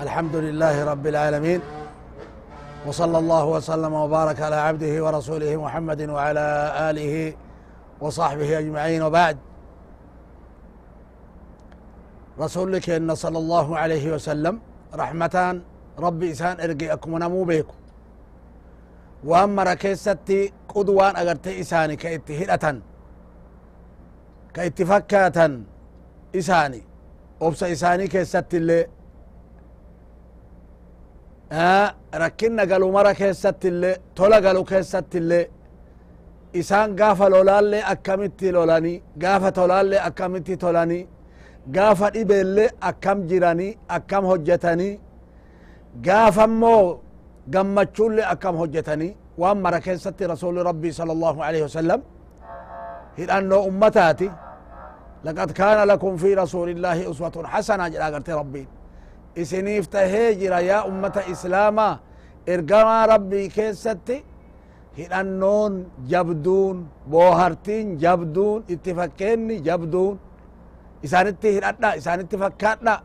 الحمد لله رب العالمين وصلى الله وسلم وبارك على عبده ورسوله محمد وعلى آله وصحبه أجمعين وبعد. رسولك إن صلى الله عليه وسلم رحمتان ربي إسان إرقي أكم نمو بيكم وأما ركيستي قدوان أغرتي إساني كإتهدة كإتفكاتا إساني. obsa isaanii keessatti illee rakkinna galu mara keessatti illee tola galu keessatti illee isaan gaafa lolaallee akkamitti lolanii gaafa tolaallee akkamitti tolanii gaafa dhibeellee akkam jiranii akkam hojjetanii gaafa immoo gammachuullee akkam hojjetanii waan mara keessatti rasuli rabbii sala allahu alaihi wasallam hidhannoo ummataati لقد كان لكم في رسول الله أسوة حسنة جل قرت ربي إسنيف تهيجر يا أمة إسلاما إرقما ربي كيستي هدنون جبدون بوهرتين جبدون اتفكيني جبدون إسانتي هدنا إسانتي فكاتنا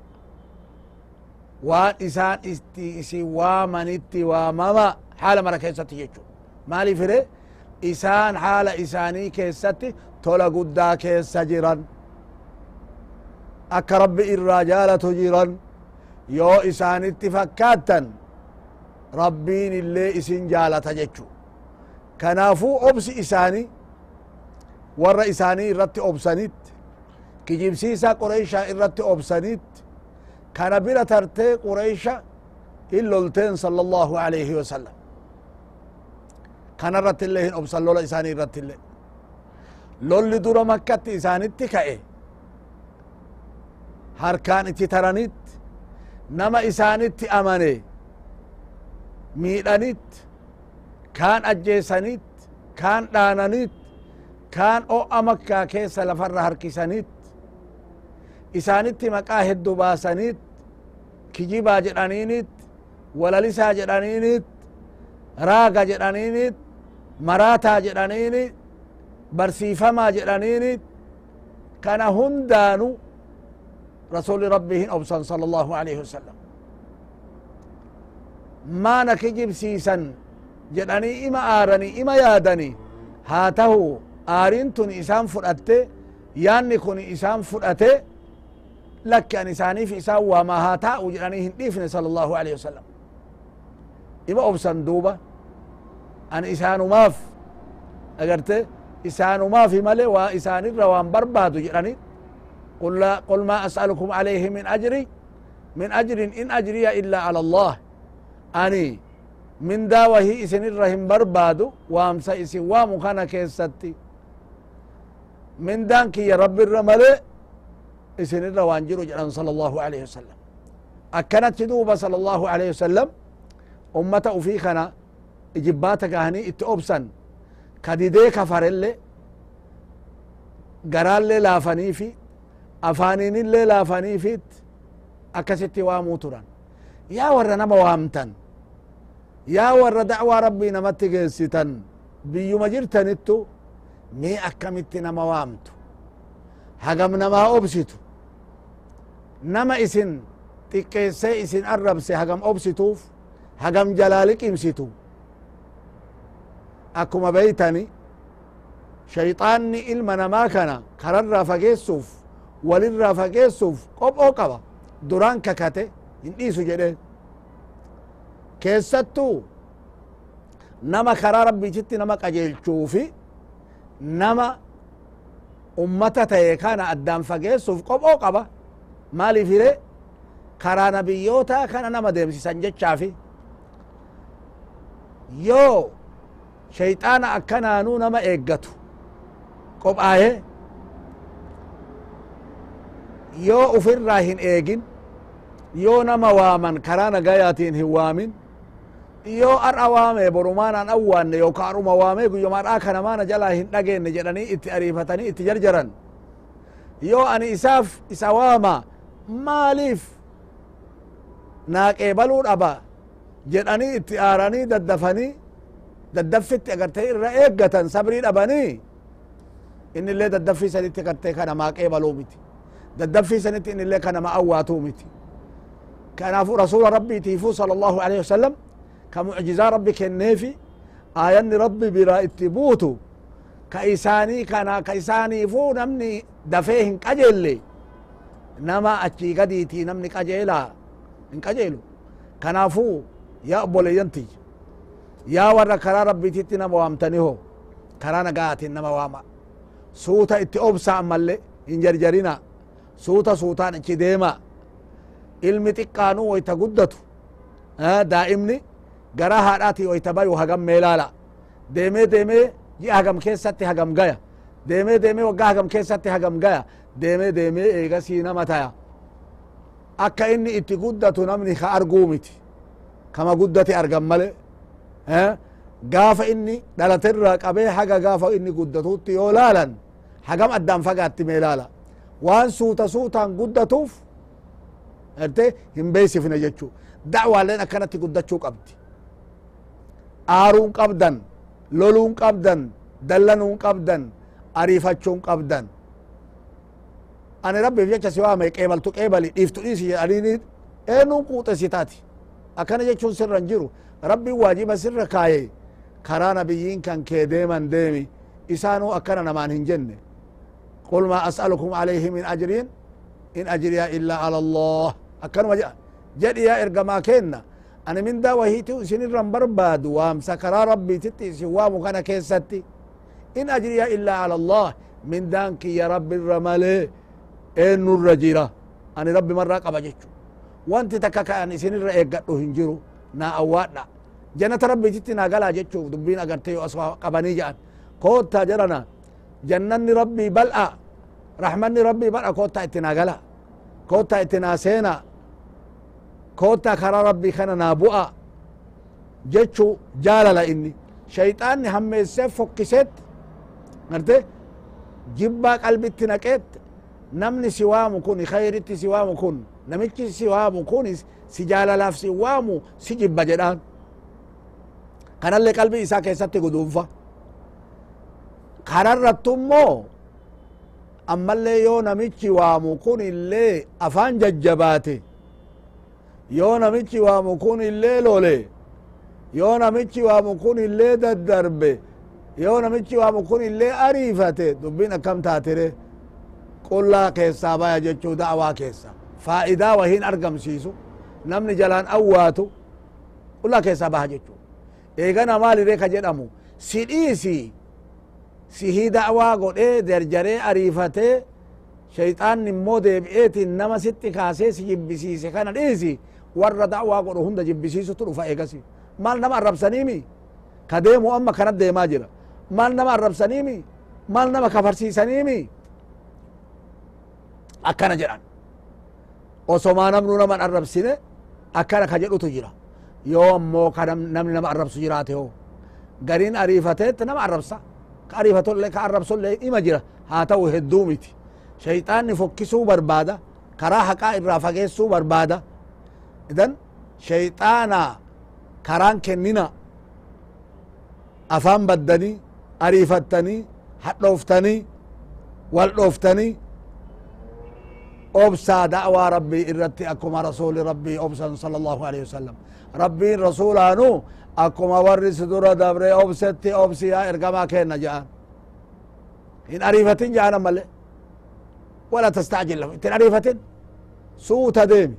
waan isaan isti isi waamanitti waamama haala mara keessatti jechu maaliif fire isaan haala isaanii keessatti tola guddaa keessa jiran akka rabbi irraa jaalatu jiran yoo isaanitti fakkaattan rabbiin illee isin jaalata jechu kanaafuu obsi isaanii warra isaanii irratti obsanit kijibsiisa qureysha irratti obsanit kana bira tartee qureysha in lolteen sala allahu alayhi wasalam kana irratti illee hin obsan lola isaanii irratti illee lolli dura makkatti isaanitti ka'e harkaan itti taranit nama isaanitti amane miidhanit kaan ajjeesanit kaan dhaananit kaan o'a makkaa keessa lafarra harkisanit isaanitti maqaa heddu baasanit kijibaa jedhaniinit walalisaa jedhaniinit raaga jedhaniinit maraataa jedhaniinit barsiifamaa jedhaniinit kana hundaanu رسول ربهن أبصن صلى الله عليه وسلم. ما نكجب سيسا جدني إما آرني إما يادني. هاته آرنتن إسان فرأت ياني كن إسان فرأت لك أن إساني في إسان وما هاتا وجدني هنديفن صلى الله عليه وسلم. إما أبصن دوبة أن إسان ماف أجرت إسان ماف ملي وإسان الروان بربادو جدني قل, لا قل ما أسألكم عليه من أجري من أجر إن أجري إلا على الله. أني من داوه إسن الرحم بربادو وامسا إسن وامخانا كيستي. من دانك يا رب الرملي إسن الروان جرو جلان صلى الله عليه وسلم. أكنت دوبة صلى الله عليه وسلم أمة أفيخنا إجباتك هني اتأبسن كديدي كفر اللي قرال لافني في afaaniinillee laafaniifit akkasitti waamuu turan yaa warra nama waamtan yaa warra dacwaa rabbii namatti geessitan biyyuma jirtanittu mee akkamitti nama waamtu hagam namaa obsitu nama isin xiqqeessee isin arrabse hagam obsituuf hagam jalaa liqimsitu akkuma beeytani shayxaanni ilma namaa kana kararraa fageessuuf walirraa fageessuuf qophoo qaba duraan kakate hin dhiisu jedhe keessattuu nama karaa rabbiititti nama qajeelchuufi nama ummata ta'e kana addaan fageessuuf qophoo qaba maaliif hire karaa nabiyyoota kana nama deemsisan jechaafi yoo shayxaana akkanaanuu nama eeggatu qophaaye yoo ufirraa hin eegin yoo nama waaman karaa nagayaatiin hin waamin yoo ar'a waame borumaanaan awwaanne yooka ar'uma waame guyyomaadhaa kana maana jalaa hin dhageenne jedhanii itti ariifatanii itti jarjaran yoo ani isaaf isa waama maaliif naa qeebaluu dhaba jedhanii itti aaranii daddafanii daddaffitti agartee irra eeggatan sabrii dhabanii inni illee daddaffii sanitti gartee kanamaa qeebaluu miti sanitti inni illee kanama awwaatuu miti kanaafu rasuula rabbiitiifuu sala allahu alaihi wasalam ka mucjizaa rabbi kenneefi aayanni rabbi biraa itti buutu ka isaanii kana ka isaaniifuu namni dafee hin qajeelle nama achii gadiitii namni qajeelaa hin qajeelu kanaafuu yaa obboleeyyan tiyya yaa warra karaa rabbititti nama waamtaniho karaa nagaatiin nama waama suuta itti obsa ammalle hin jarjarina suuta suutaan ichi deema ilmi xiqqaanuu wayta guddatu daa'imni gara haadhaati wayta bayu hagam meelaala deemee deemee ji'a hagam keessatti hagam gaya deemee deemee waggaa hagam keessatti hagam gaya deemee deemee eegasii nama taya akka inni itti guddatu namni ka arguu miti kama guddate argan male gaafa inni dhalaterraa qabee haga gaafa inni guddatutti yoo laalan hagam addaan fagaatti mee laala waan suuta suutaan guddatuuf erte hin beeysifne jechu da'waaleen akkanatti guddachuu qabdi aaruun qabdan loluun qabdan dallanuun qabdan ariifachuun qabdan ani rabbiif jecha si waame qeebaltu qeebali dhiiftu dhiisi jedhaniini eenuun quuxesi taati akkana jechuun sirran jiru rabbiin waajiba sirra kaaye karaa nabiyyiin kan kee deeman deemi isaanuu akkana namaan hin jenne قل ما أسألكم عليه من أجر إن أجري إلا على الله. أكنما جد يا إرقما كينا. أنا من دا وهيتو سنرا برباد. وامسكرا ربي تتي سوام كان كيستي. إن أجري إلا على الله. من دانك يا رب الرمالي إن الرجيرة. أنا ربي مرة قبا جيتشو. وانت تكاكا أن سنرا إيقاتو هنجرو. نا أوادنا جنة ربي تتي ناقلا جيتشو. دبين أغرتيو أسوا قباني جان كوتا جرنا. jannanni rabbii bal'a rahmanni rabbii bal'a koottaa itti naa gala koottaa itti naa seena koottaa karaa rabbii kana naa bu'a jechu jaalala inni shayxaanni hammeessee fokkiseetti garte jibbaa qalbitti naqeet namni si waamu kun khayritti si waamu kun namichi si waamu kun si jaalalaaf si waamu si jibba jedhaan kanallee qalbii isaa keessatti guduunfa kanarrattu immoo ammallee yoo namichi waamu kun illee afaan jajjabaate yoo namichi waamu kun illee lole yoo namichi waamu kun illee daddarbe yoo namichi waamu kun illee ariifate dubbiin akkam taatire qullaa keessaa baya jechuu da'waa keessa faa'idaa wahiin argamsiisu namni jalaan awwaatu qullaa keessaa baha jechuu eegana maalire ka jedhamu si dhiisi sihii da'waa godhee jarjaree ariifatee shayxaan immoo deebi'eetiin nama sitti kaasee si jibbisiise kana dhiisi warra da'waa godhu hunda jibbisiisutu dhufa eegasi maal nama arrabsaniimi ka deemu amma kanat deemaa jira maal nama arrabsaniimi maal nama kafarsiisaniimi akkana jedhan osomaa namnu naman arrabsine akkana ka jedhutu jira yoo ammoo ka namni nama arrabsu jiraate ho gariin ariifateetti nama arrabsa ka ariifatolle ka arrabsolle ima jira haa ta'u hedduu miti shayxaanni fokkisuu barbaada karaa haqaa irraa fageessuu barbaada idan shayxaana karaan kennina afaan baddanii ariifattanii hadhooftanii wal dhooftanii obsaa da'waa rabbii irratti akkuma rasuli rabbii obsan sala allahu akkuma warri si dura dabre obsetti obsi yaa ergamaa kenna jedhan hin ariifatin jedhanan male wala tastacjil lahu ittin ariifatin suuta deemi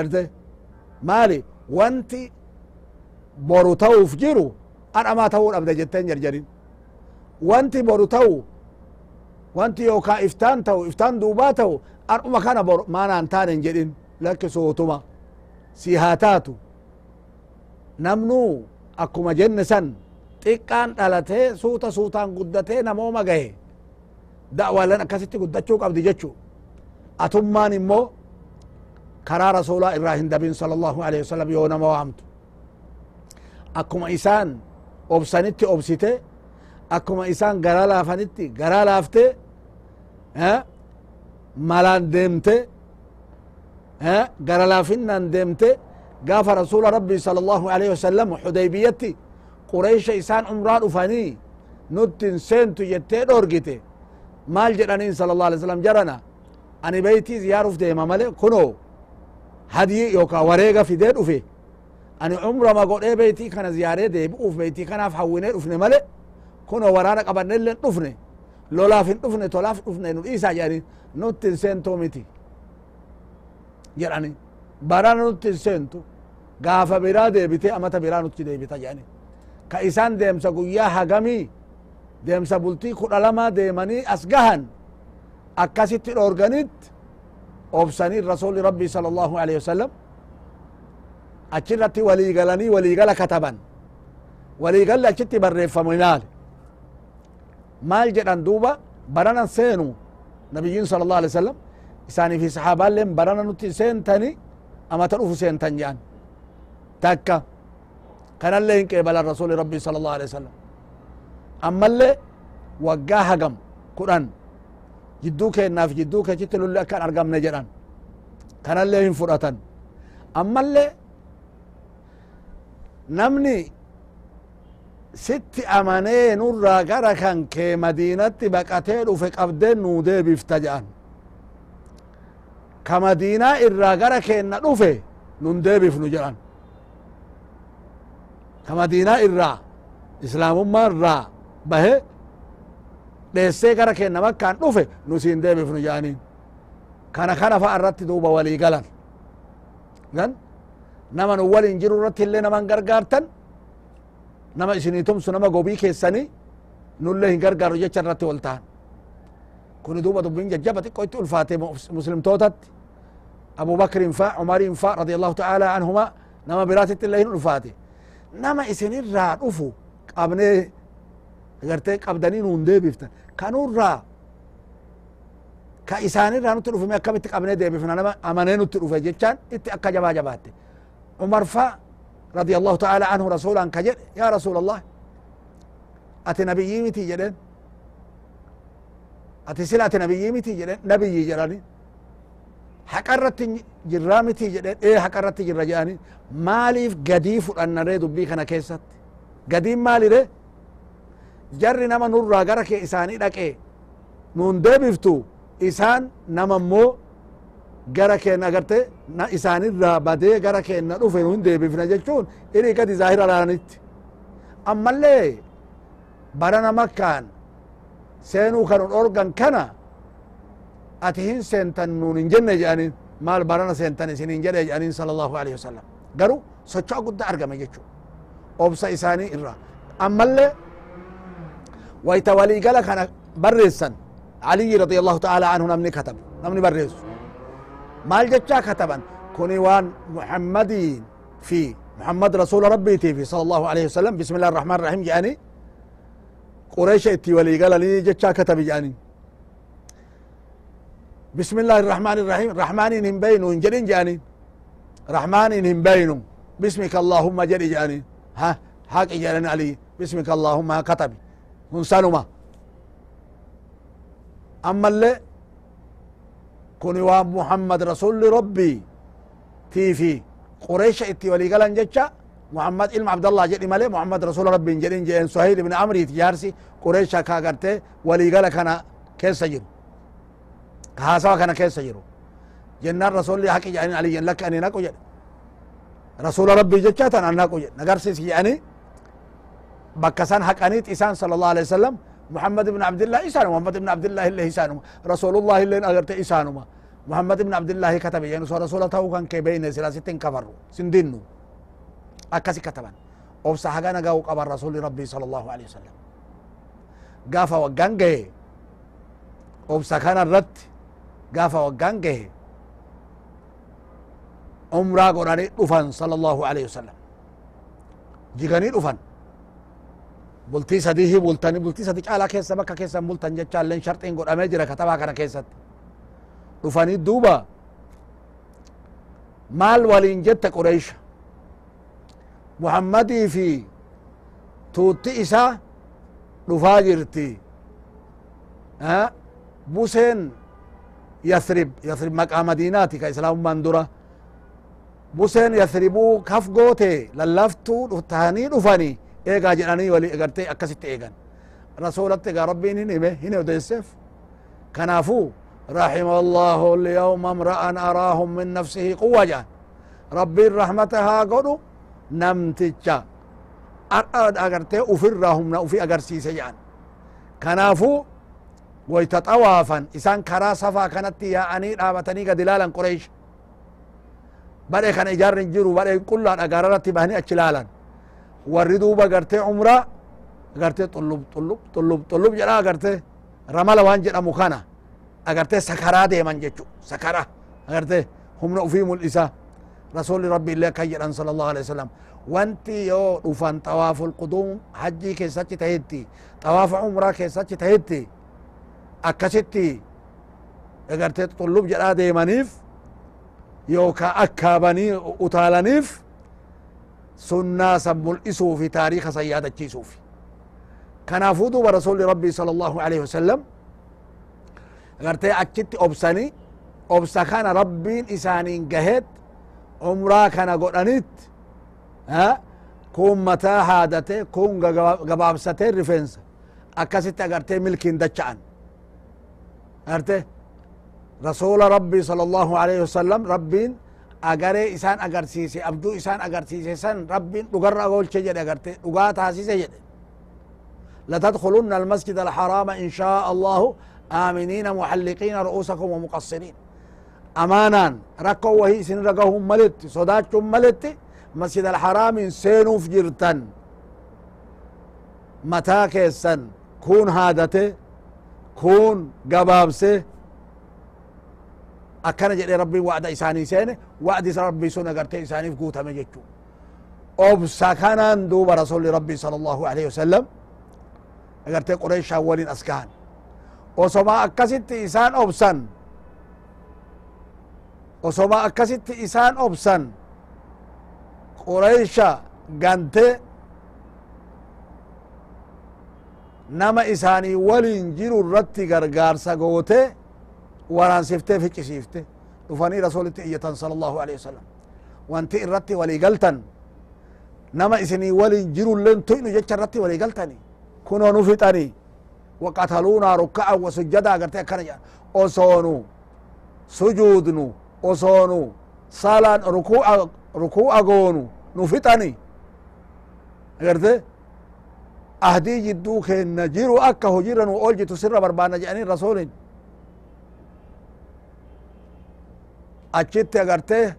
erte maali wanti boru ta'uuf jiru adhamaa ta'uu dhabde jetten jarjarin wanti boru ta'u wanti yookaa iftaan ta'u iftaan duubaa ta'u adhuma kana bor maanaan taanen jedhin lakki suutuma si haa taatu namnu akkuma jenne san. Xiqqaan dhalatee suuta suutaan guddatee namooma gahe da'waaleen akkasitti guddachuu qabdi jechu atummaan immoo كرا رسول إبراهيم دبين صلى الله عليه وسلم يونا موامت أكما إسان أبسانتي أبسيتي أكما إسان غرا لافنتي غرا لافتي ها مالان ديمتي ها غرا لافنان ديمتي قاف رسول ربي صلى الله عليه وسلم حديبيتي. قريش إسان عمران أفاني. نتن سنتو يتين أورجتي مال جرانين صلى الله عليه وسلم جرنا أنا بيتي زيارة في مالي كنو. هدي يوكا وريغا في دير أفي. أنا عمر ما قول إيه بيتي كان زيارة دي بقوف بيتي كان أفحويني أفني مالي كنو ورانا قبرنا اللي أفني. لولا في أفني تولاف أفني. نو إيسا جاني نتن سنتو متي جراني. Barana nutti hin seentu gaafa biraa deebite amata biraa nutti deebita jedhani ka isaan deemsa guyyaa hagamii deemsa bultii kudha lama deemanii as gahan akkasitti dhoorganit obsanii rasuli rabbii sala allahu alehi wasalam achirratti walii galanii waliigala kataban waliigalli achitti barreeffame maal maal jedhan duuba baranan seenu nabiyyiin sala allah alih wasalam isaanii fi sahaabaalleen barana nutti seentani amata dhufu seentan jedhan takka kanallee hin qeebalan rasuli rabbii sala allahu alih wasalam ammallee waggaa hagam kudhan jidduu keennaaf jidduu keechitti lolli akka hin argamne jedhan kanallee hin fudhatan ammallee namni sitti amanee nurraa gara kan kee madiinatti baqatee dhufe qabdeen nuu deebifta jedhan ka madiinaa irraa gara keenna dhufe nun deebifnu jedhan. Ka madiinaa irraa islaamummaa irraa bahe dheessee gara keenna makkaan dhufe nu siin deebifnu jedhaniin. Kana kana fa irratti duuba walii galan. Gan nama nu walin jiru irratti illee naman gargaartan nama isinii tumsu nama gobii keessanii nullee hin gargaaru jecha irratti wal ta'an كون دوبا دوبين جابتك قلت الفاتم مسلم توتت. أبو بكر انفا عمر انفا رضي الله تعالى عنهما. نما براتة الله الفاتي نما اسن الرا افو قبني غيرت قبدني نون دي بفت كانوا را. كايسان الرا نترف ما كبت قبني دي بفنا نما امنن نترف جتان إت اك جبا جبات عمر فا رضي الله تعالى عنه رسولا كجد. يا رسول الله أتي نبيي متي أتي نبيي متي جدين نبي جراني حقرت جرا متي جدين إيه حقرت جرا جاني ماليف قديف أن نريد بي كان كيست قديم مالي ده جري نما نور غرك إساني لك نون دبفتو إسان نما مو gara keenya agarte isaanirraa badee gara keenya dhufe nun deebifna jechuun irii gadi zaahira laanitti. Ammallee barana makkaan seenuu kan dhorgan kana ati hin seentan nuun hin jenne jedhaniin maal barana seentan isin hin jedhe jedhaniin sala allahu alehi wasalam garuu socho'a guddaa argame jechuu obsa isaanii irraa ammallee wayta waliigala kana barreessan radi allahu taala anhu namni katabu namni barreessu maal jechaa kataban kuni waan muhammadiin fi muhammad rasuula rabbiitii fi sala allahu alayhi wasalam bismi illah arrahman rahim jedhani qureysha itti walii galanii jechaa katabi jedhani bismi illahi irrahman irrahim rahmaaniin hin beynu hin jedhin jedhani rahmaaniin hin beynu bismika allahumma jedhi jedhani ha haqi jedhani ali bismika allahumma katabi kun sanuma ammallee kuni waan muhammad rasuli rabbii tiifi qureysha itti walii galan muhammad ilma abdallah jedhi male muhammad rasula rabbiin jedhin jeen suhayl ibn amriit jaarsi qureysha ka agarte waliigala kana keessa jiru ka haasawa kana keessa jiru jennaan rasuli haqi jedhani aliyyan lakka ani naqu jedhe rasula rabbii jecha tan an naqu jedhe nagarsiisi jedhani bakka san haqaniit isaan sala allah alih wasalam محمد بن عبد الله إسانه محمد بن عبد الله اللي إسانه رسول الله اللي أغرت إسانه محمد بن عبد الله كتب يعني سو رسول الله كان كي بين سلاستين كفروا سندنو أكسي كتبا أوبسا حقانا قاو قبر رسول ربي صلى الله عليه وسلم قافا وقان جه أوبسا كان الرد قافا وقان جه عمرا قراني دفن صلى الله عليه وسلم جيغاني دفن bultii sadiihi bultani bultii sadi caalaa keessa bakka keessan bultan jechaalleen sharxiin godhamee jira katabaa kana keessatti dhufanii duuba maal waliin jette qureysha محمد في توت إسا رفاجرتي ها بوسين يثرب يثرب مكة مديناتي كإسلام مندورة بوسين يثربو كف قوتي للافتو رفتاني رفاني إيقا جناني ولي إقرتي أكسيت إيقا رسول اتقى ربي نيمه هنا ودنسف كنافو رحم الله اليوم امرأ أراهم من نفسه قوة جان ربي رحمتها قدو نمتجا أغرتي أفرهم نأفي أغرسيس جان كنافو ويتطوافا إسان كرا صفا كانت يا أني رابتني دلالا قريش بره كان إجار نجرو بره كل أغررت بهني أجلالا وردوا بغرتي عمره غرتي طلب طلب طلب طلب جرا غرتي رمال وانجر مكانا agartee sakaraa deeman jechu sakara agartee humna ufii mul'isa. رسول ربي الله كير صلى الله عليه وسلم. وانت يو وفان طواف القدوم حجي كي ساتي تهدي طواف عمرة كي ساتي تهدي اكستي اگر تطلب جرا دي منيف يو كا اكابني اتالنيف سنة سبل في تاريخ سيادة تيسوفي كان فوضو برسول ربي صلى الله عليه وسلم. اگر تي اكتي ابساني ابسا كان ربين إسانين جهت. Umraa kana godhanit kun mataa haadate kun gabaabsate rifeensa akkasitti agartee milkiin dacha'an agarte rasuula rabbii sala allahu alaihi wasalam rabbiin agaree isaan agarsiise abduu isaan agarsiise san rabbiin dhugarra oolche jedhe agarte dhugaa taasise jedhe لتدخلن المسجد الحرام إن شاء الله آمنين محلقين رؤوسكم ومقصرين أمانا ركو وهي سن رقهم ملت صداتهم ملت مسجد الحرام سينوف جرتن متى كيسن كون هادته كون قبابسه akkana jedhe rabbiin wa'ada isaanii seene wa'di rabbii sun agartee isaaniif guutame jechuu obsa kanaan duuba rasuli rabbii sala allahu alaihi wasalam agartee qureeshaan waliin as gahan osoma akkasitti isaan obsan osoma akkasitti isaan obsan qureysha gante nama isaanii waliin jiru irratti gargaarsa goote waraansifte ficisiifte dhufanii rasulitti iyyatan sala allahu aleyhi wasalam wanti irratti waliigaltan nama isinii waliin jiru jirulleen tuinu jecha irratti waliigaltani kunoo nu fixani waqataluunaa rukka'an wa agarte akkana jedhan osoonu sujuudnu أصونو صلاة ركوع ركوع قونو نفتني قرتي أهدي جدو كن جيرو أكا هجيرا وأولجي تسر بربانا جانين رسول أجت قرتي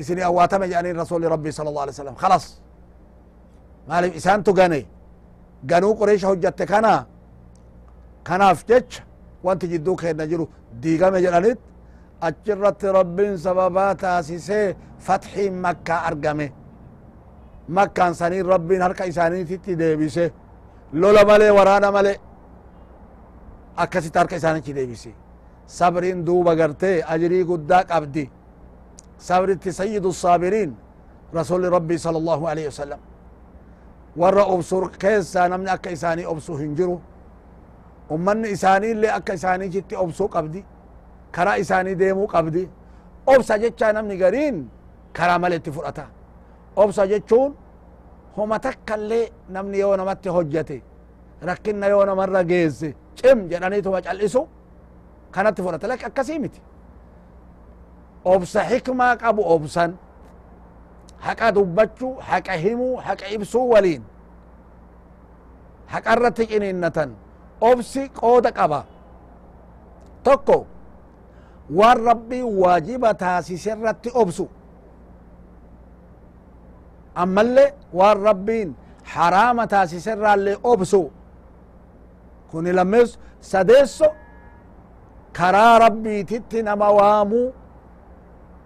إسني أواتم جانين رسول ربي صلى الله عليه وسلم خلاص مالي إسان تغني قنو قريش هجت كنا kanaaf jecha wanti jidduu keenna jiru diigame jedhanit. Achirratti rabbiin sababaa taasisee fatxiin makkaa argame makkaan saniin rabbiin harka isaaniititti deebise lola malee waraana malee akkasitti harka isaanitti deebise sabriin duuba gartee ajrii guddaa qabdi sabritti sayyidu saabiriin rasuli rabbii sala allahu alaihi wasalam warra obsu keessaa namni akka isaanii obsu hin jiru ummanni isaanii illee akka isaaniitti obsuu qabdi karaa isaanii deemuu qabdi obsa jecha namni gariin karaa maletti fudhata obsa jechuun homa takka illee namni yoo namatti hojjate rakkinna yoo namarra geesse cim jedhaniituma cal'isu kanatti fudhata lak akkasii miti obsa hikmaa qabu obsan haqa dubbachuu haqa himuu haqa ibsuu waliin haqa irratti ciniinnatan obsi qooda qaba tokko waan rabbiin waajiba taasise irratti obsu ammallee waan rabbiin haraama taasise irraallee obsu kuni lammeessu sadeesso karaa rabbiititti nama waamuu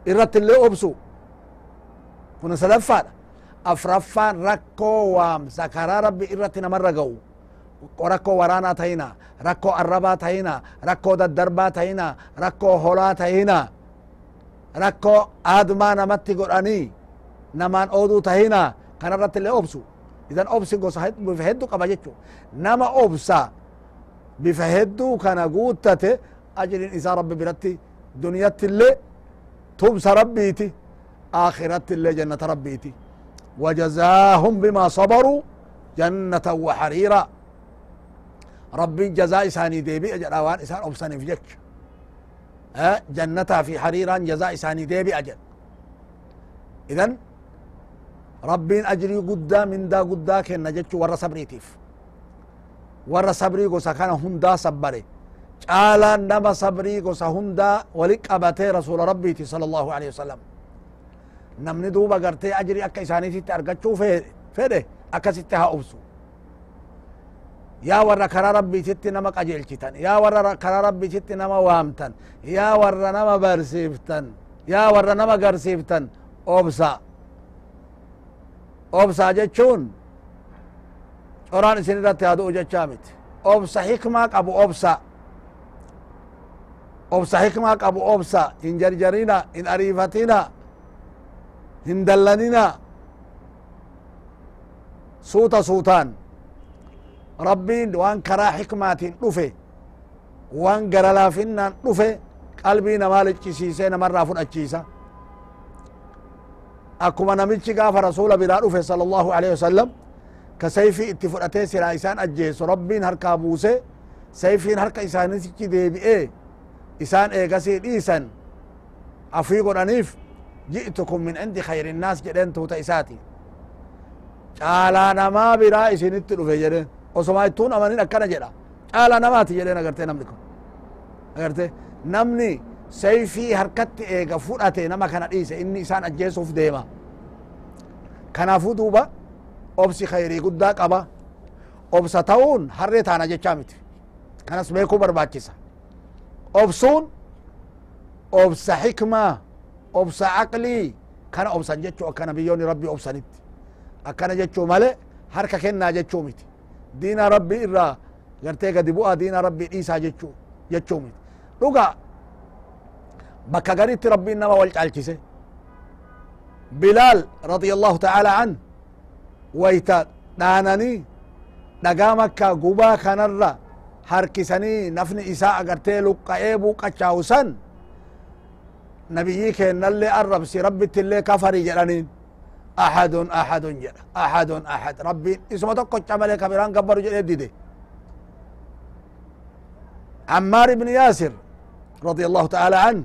irratti illee obsu kun sadaffaadha afraffaan rakkoo waamsa karaa rabbi irratti namarra ga'u rakkoo waraanaa tahina rakkoo arrabaa tahina rakkoo daddarbaa tahina rakkoo holaa tahina rakko aadmaa namatti godhanii namaan ooduu tahina kanarratti illee obsu idan obsi gosa bifa heddu qaba jechu nama obsa bifa hedduu kana guuttate ajrin isaa rabbi biratti duniyatti illee tubsa rabbiiti akhiratti illee jannata rabbiiti وجزاهم بما صبروا جنة وحريرا ربي جزاء إساني ديبي أجل أوان إسان أبساني في جك جنتها في حريرا جزاء إساني ديبي أجل. إذن ربين أجري قدا من دا قدا كن جتش ورا صبريتيف ورا صبري قوسا كان هندا صبري. قال نما صبري قوسا هندا ولك أبتي رسول ربي صلى الله عليه وسلم. namni duuba gartee ajri akka isaaniititti argachuu fedhe akkasitti haa obsu yaa warra karaa rabbiititti nama qajeelchitan yaa warra karaa rabbiititti nama waamtan yaa warra nama barsiiftan yaa warra nama garsiiftan obsa obsa jechuun coraan isin irratti haa du'u jechaa miti obsa hikmaa qabu obsa obsa hikmaa qabu obsa hin jarjarina hin ariifatina hin dallanina suuta suutaan waan karaa xikmaatiin dhufe waan gara laafinnaan dhufe qalbii namaa liccisiisee namarraa fudhachiisa akkuma namichi gaafa rasuula biraa dhufe sala allahu alaihi wasalam ka sayfii itti fudhatee silaa isaan ajjeesu rabbiin harkaa buuse sayfiin harka isaanitichi deebi'ee isaan eegasii dhiisan afii godhaniif ji'tukum min cindi khayri innaas jedheen tuuta isaati caalaa namaa biraa isinitti dhufe jedheen osoma ittuun amanin akkana jedha caalaa namaati jedheen agarte namni kun agarte namni sayfii harkatti eega fudhate nama kana dhiise inni isaan ajjeesuuf deema kanaafuu duuba obsi khayrii guddaa qaba obsa ta'uun harree taana jechaa miti kanas beekuu barbaachisa obsuun obsa xikmaa obsa aqlii kana obsan jechuu akka nabiyyoonni rabbii obsanitti akkana jechuu male harka kennaa jechuu miti دين ربي إرا غرتي قد بؤا دين ربي إيسا جيتشو جيتشو ميت لغا بكا غريت ربي إنما والجعلتي سي بلال رضي الله تعالى عنه ويتا داناني نقا مكا قبا خنر هركسني نفني إساء غرتي لقا إيبو قشاوسان نبييك نلي أربسي ربي تلي كفري جلنين axadun jedha axadun axad rabbiin isuma tokkocha malee kabiraan gabbaru jedhee dide عمار بن ياسر رضي الله تعالى عنه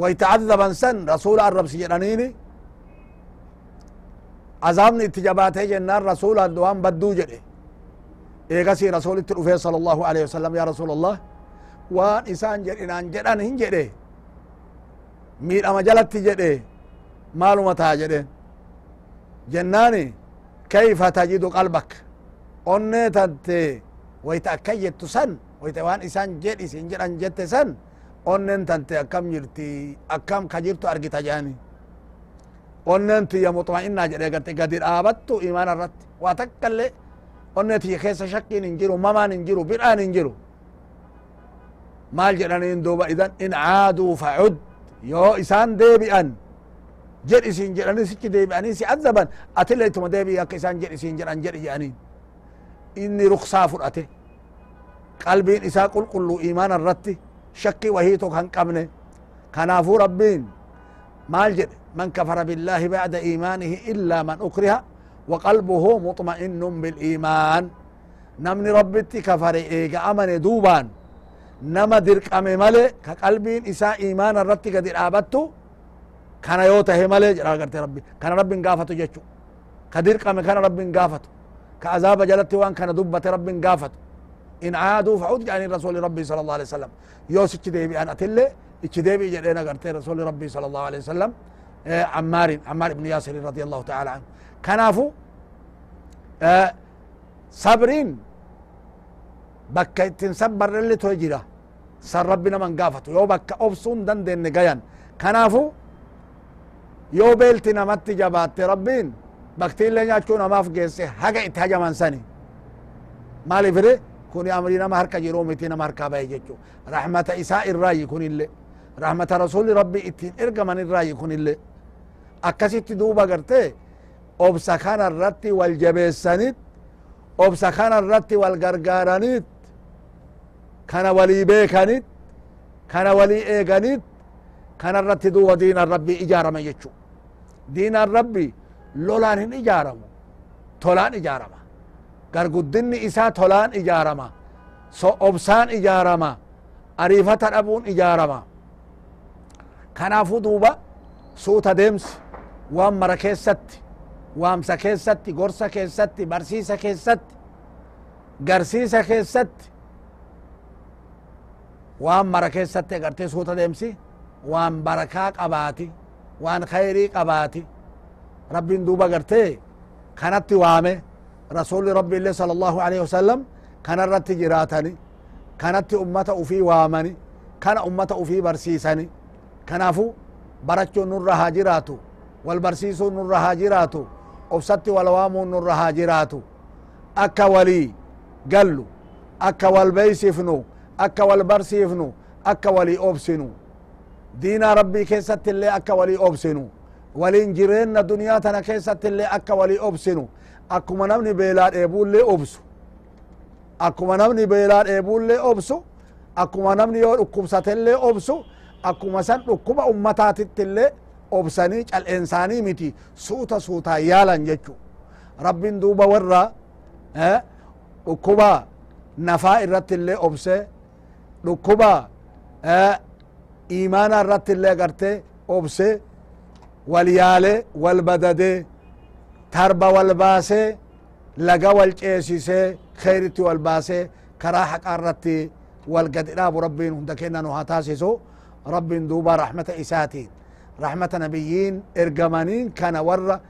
ويتعذبا سن رسول الرب سجنانيني. عذابني اتجاباته جنان رسول الدوام بدو جده ايغسي رسول التلوفي صلى الله عليه وسلم يا رسول الله. وان إسان جدنان جدان هن جده مير جده معلومة جده جناني كيف تجد قلبك أنت ويتأكيد سن ويت وان إسان جد إسان جد أن جدت سن onnen tante akkam jirti akkam ka jirtu argita jaani onnen tiyya muxma'inna jedhe garte gadi dhaabattu imaana irratti waa takka illee onne tiyya keessa shakkiin hin jiru mamaan hin jiru bidhaan hin jiru maal jedhaniin duuba idan in caaduu facud yoo isaan deebi'an jedh isin jedhanii sichi deebi'anii si azaban atillee ituma deebi'i akka isaan jedh isin jedhan jedhi jedhaniin inni ruksaa fudhate qalbiin isaa qulqullu imaana irratti shakki wahii tok han qabne kanaafuu rabbiin maal jedhe man kafara billahi bacda imaanihi illa man ukriha وقلبه مطمئن بالإيمان نمني ربتي كفر إيغا أمن دوبان نما درك أمي ملي كقلبين إساء إيمان الرتي كان يوتا هيمالي جرا ربي كان ربي غافتو جيتو كدير قام كان ربي غافتو كعذاب جلت وان كان دبت ربي غافتو ان عادوا فعود يعني رسول ربي صلى الله عليه وسلم يوسف تشدي بي أنا تلي تشدي بي جدينا غرتي رسول ربي صلى الله عليه وسلم إيه عمار عمار بن ياسر رضي الله تعالى عنه كنافو إيه صبرين بكيت تنصبر اللي تجرا سر ربنا من غافتو يو بك ابصون دندن غيان كنافو yoo beelti namatti jabaatte rabbiin baktiillee nyaachuu namaaf geesse haga itti hajaman sani maalifire kuni amri nama harka jiru miti nama harka bahe jechu rahmata isaa irraayi kunille رحمة رسول ربي اتين ارقى من الرأي يكون اللي أكسيت دوبا قرتي أبسا كان الرتي والجبيسانيت أبسا كان الرتي والقرقارانيت كان ولي بيكانيت كان ولي ايغانيت كان الرتي دوبا دين الربي إجارة يجو دين الربي لولان هن إجارمو تولان إجارما قرقدني إسا تولان إجارما so obsaan ijaarama ariifata dhabuun ijaarama kanaafu duuba suuta deemsi waan mara keessatti waamsa keessatti gorsa keessatti barsiisa keessatti garsiisa keessatti waan mara keessatti agartee suuta deemsi waan barakaa qabaati waan khayrii qabaati rabbiin duuba agartee kanatti waame rasuli rabbi illee sala allahu alaihi wasalam kanarratti jiraatani kanatti ummata ufii waamani kana ummata ufii barsiisani kanaafu barachuun nurra haa jiraatu wal barsiisuun nurra haa jiraatu obsatti wal waamuun nurra haa jiraatu akka walii gallu akka wal beeysifnu wal barsiifnu akka walii obsinu diinaa rabbii keessatti illee akka walii obsinu waliin jireenna duniyaa tana keessatti illee akka walii obsinu akkuma namni beelaa dheebuullee obsu akkuma namni beelaa dheebuullee obsu akkuma namni yoo dhukkubsatellee obsu akkuma san dhukkuba ummataatittillee obsanii cal'eensaanii miti suuta suutaa yaalan jechu rabbin duuba warra dhukkuba nafaa irratti illee obse dhukkuba imaana irratti illee agarte obse wal yaale wal badade tarba wal ceesisee خيرتي والباسي كرا حق الرتي والقد إلاب ربين هند كنا نهاتاسسو رب دوبا رحمة إساتين. رحمة نبيين إرقمانين كان ورّا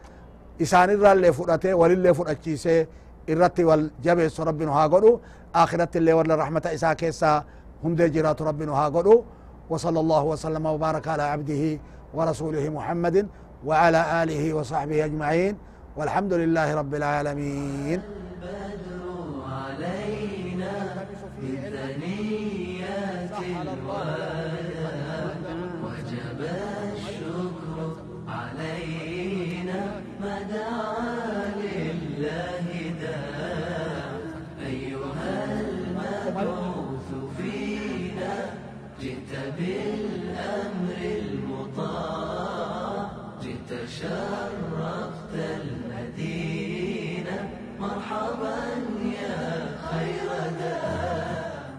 إسان الرا اللي فرأته وللي فرأتشيسي الرتي والجبس رب نهاقلو آخرت اللي ورّا رحمة إسا كيسا هند جرات رب نهاقلو وصلى الله وسلم وبارك على عبده ورسوله محمد وعلى آله وصحبه أجمعين والحمد لله رب العالمين.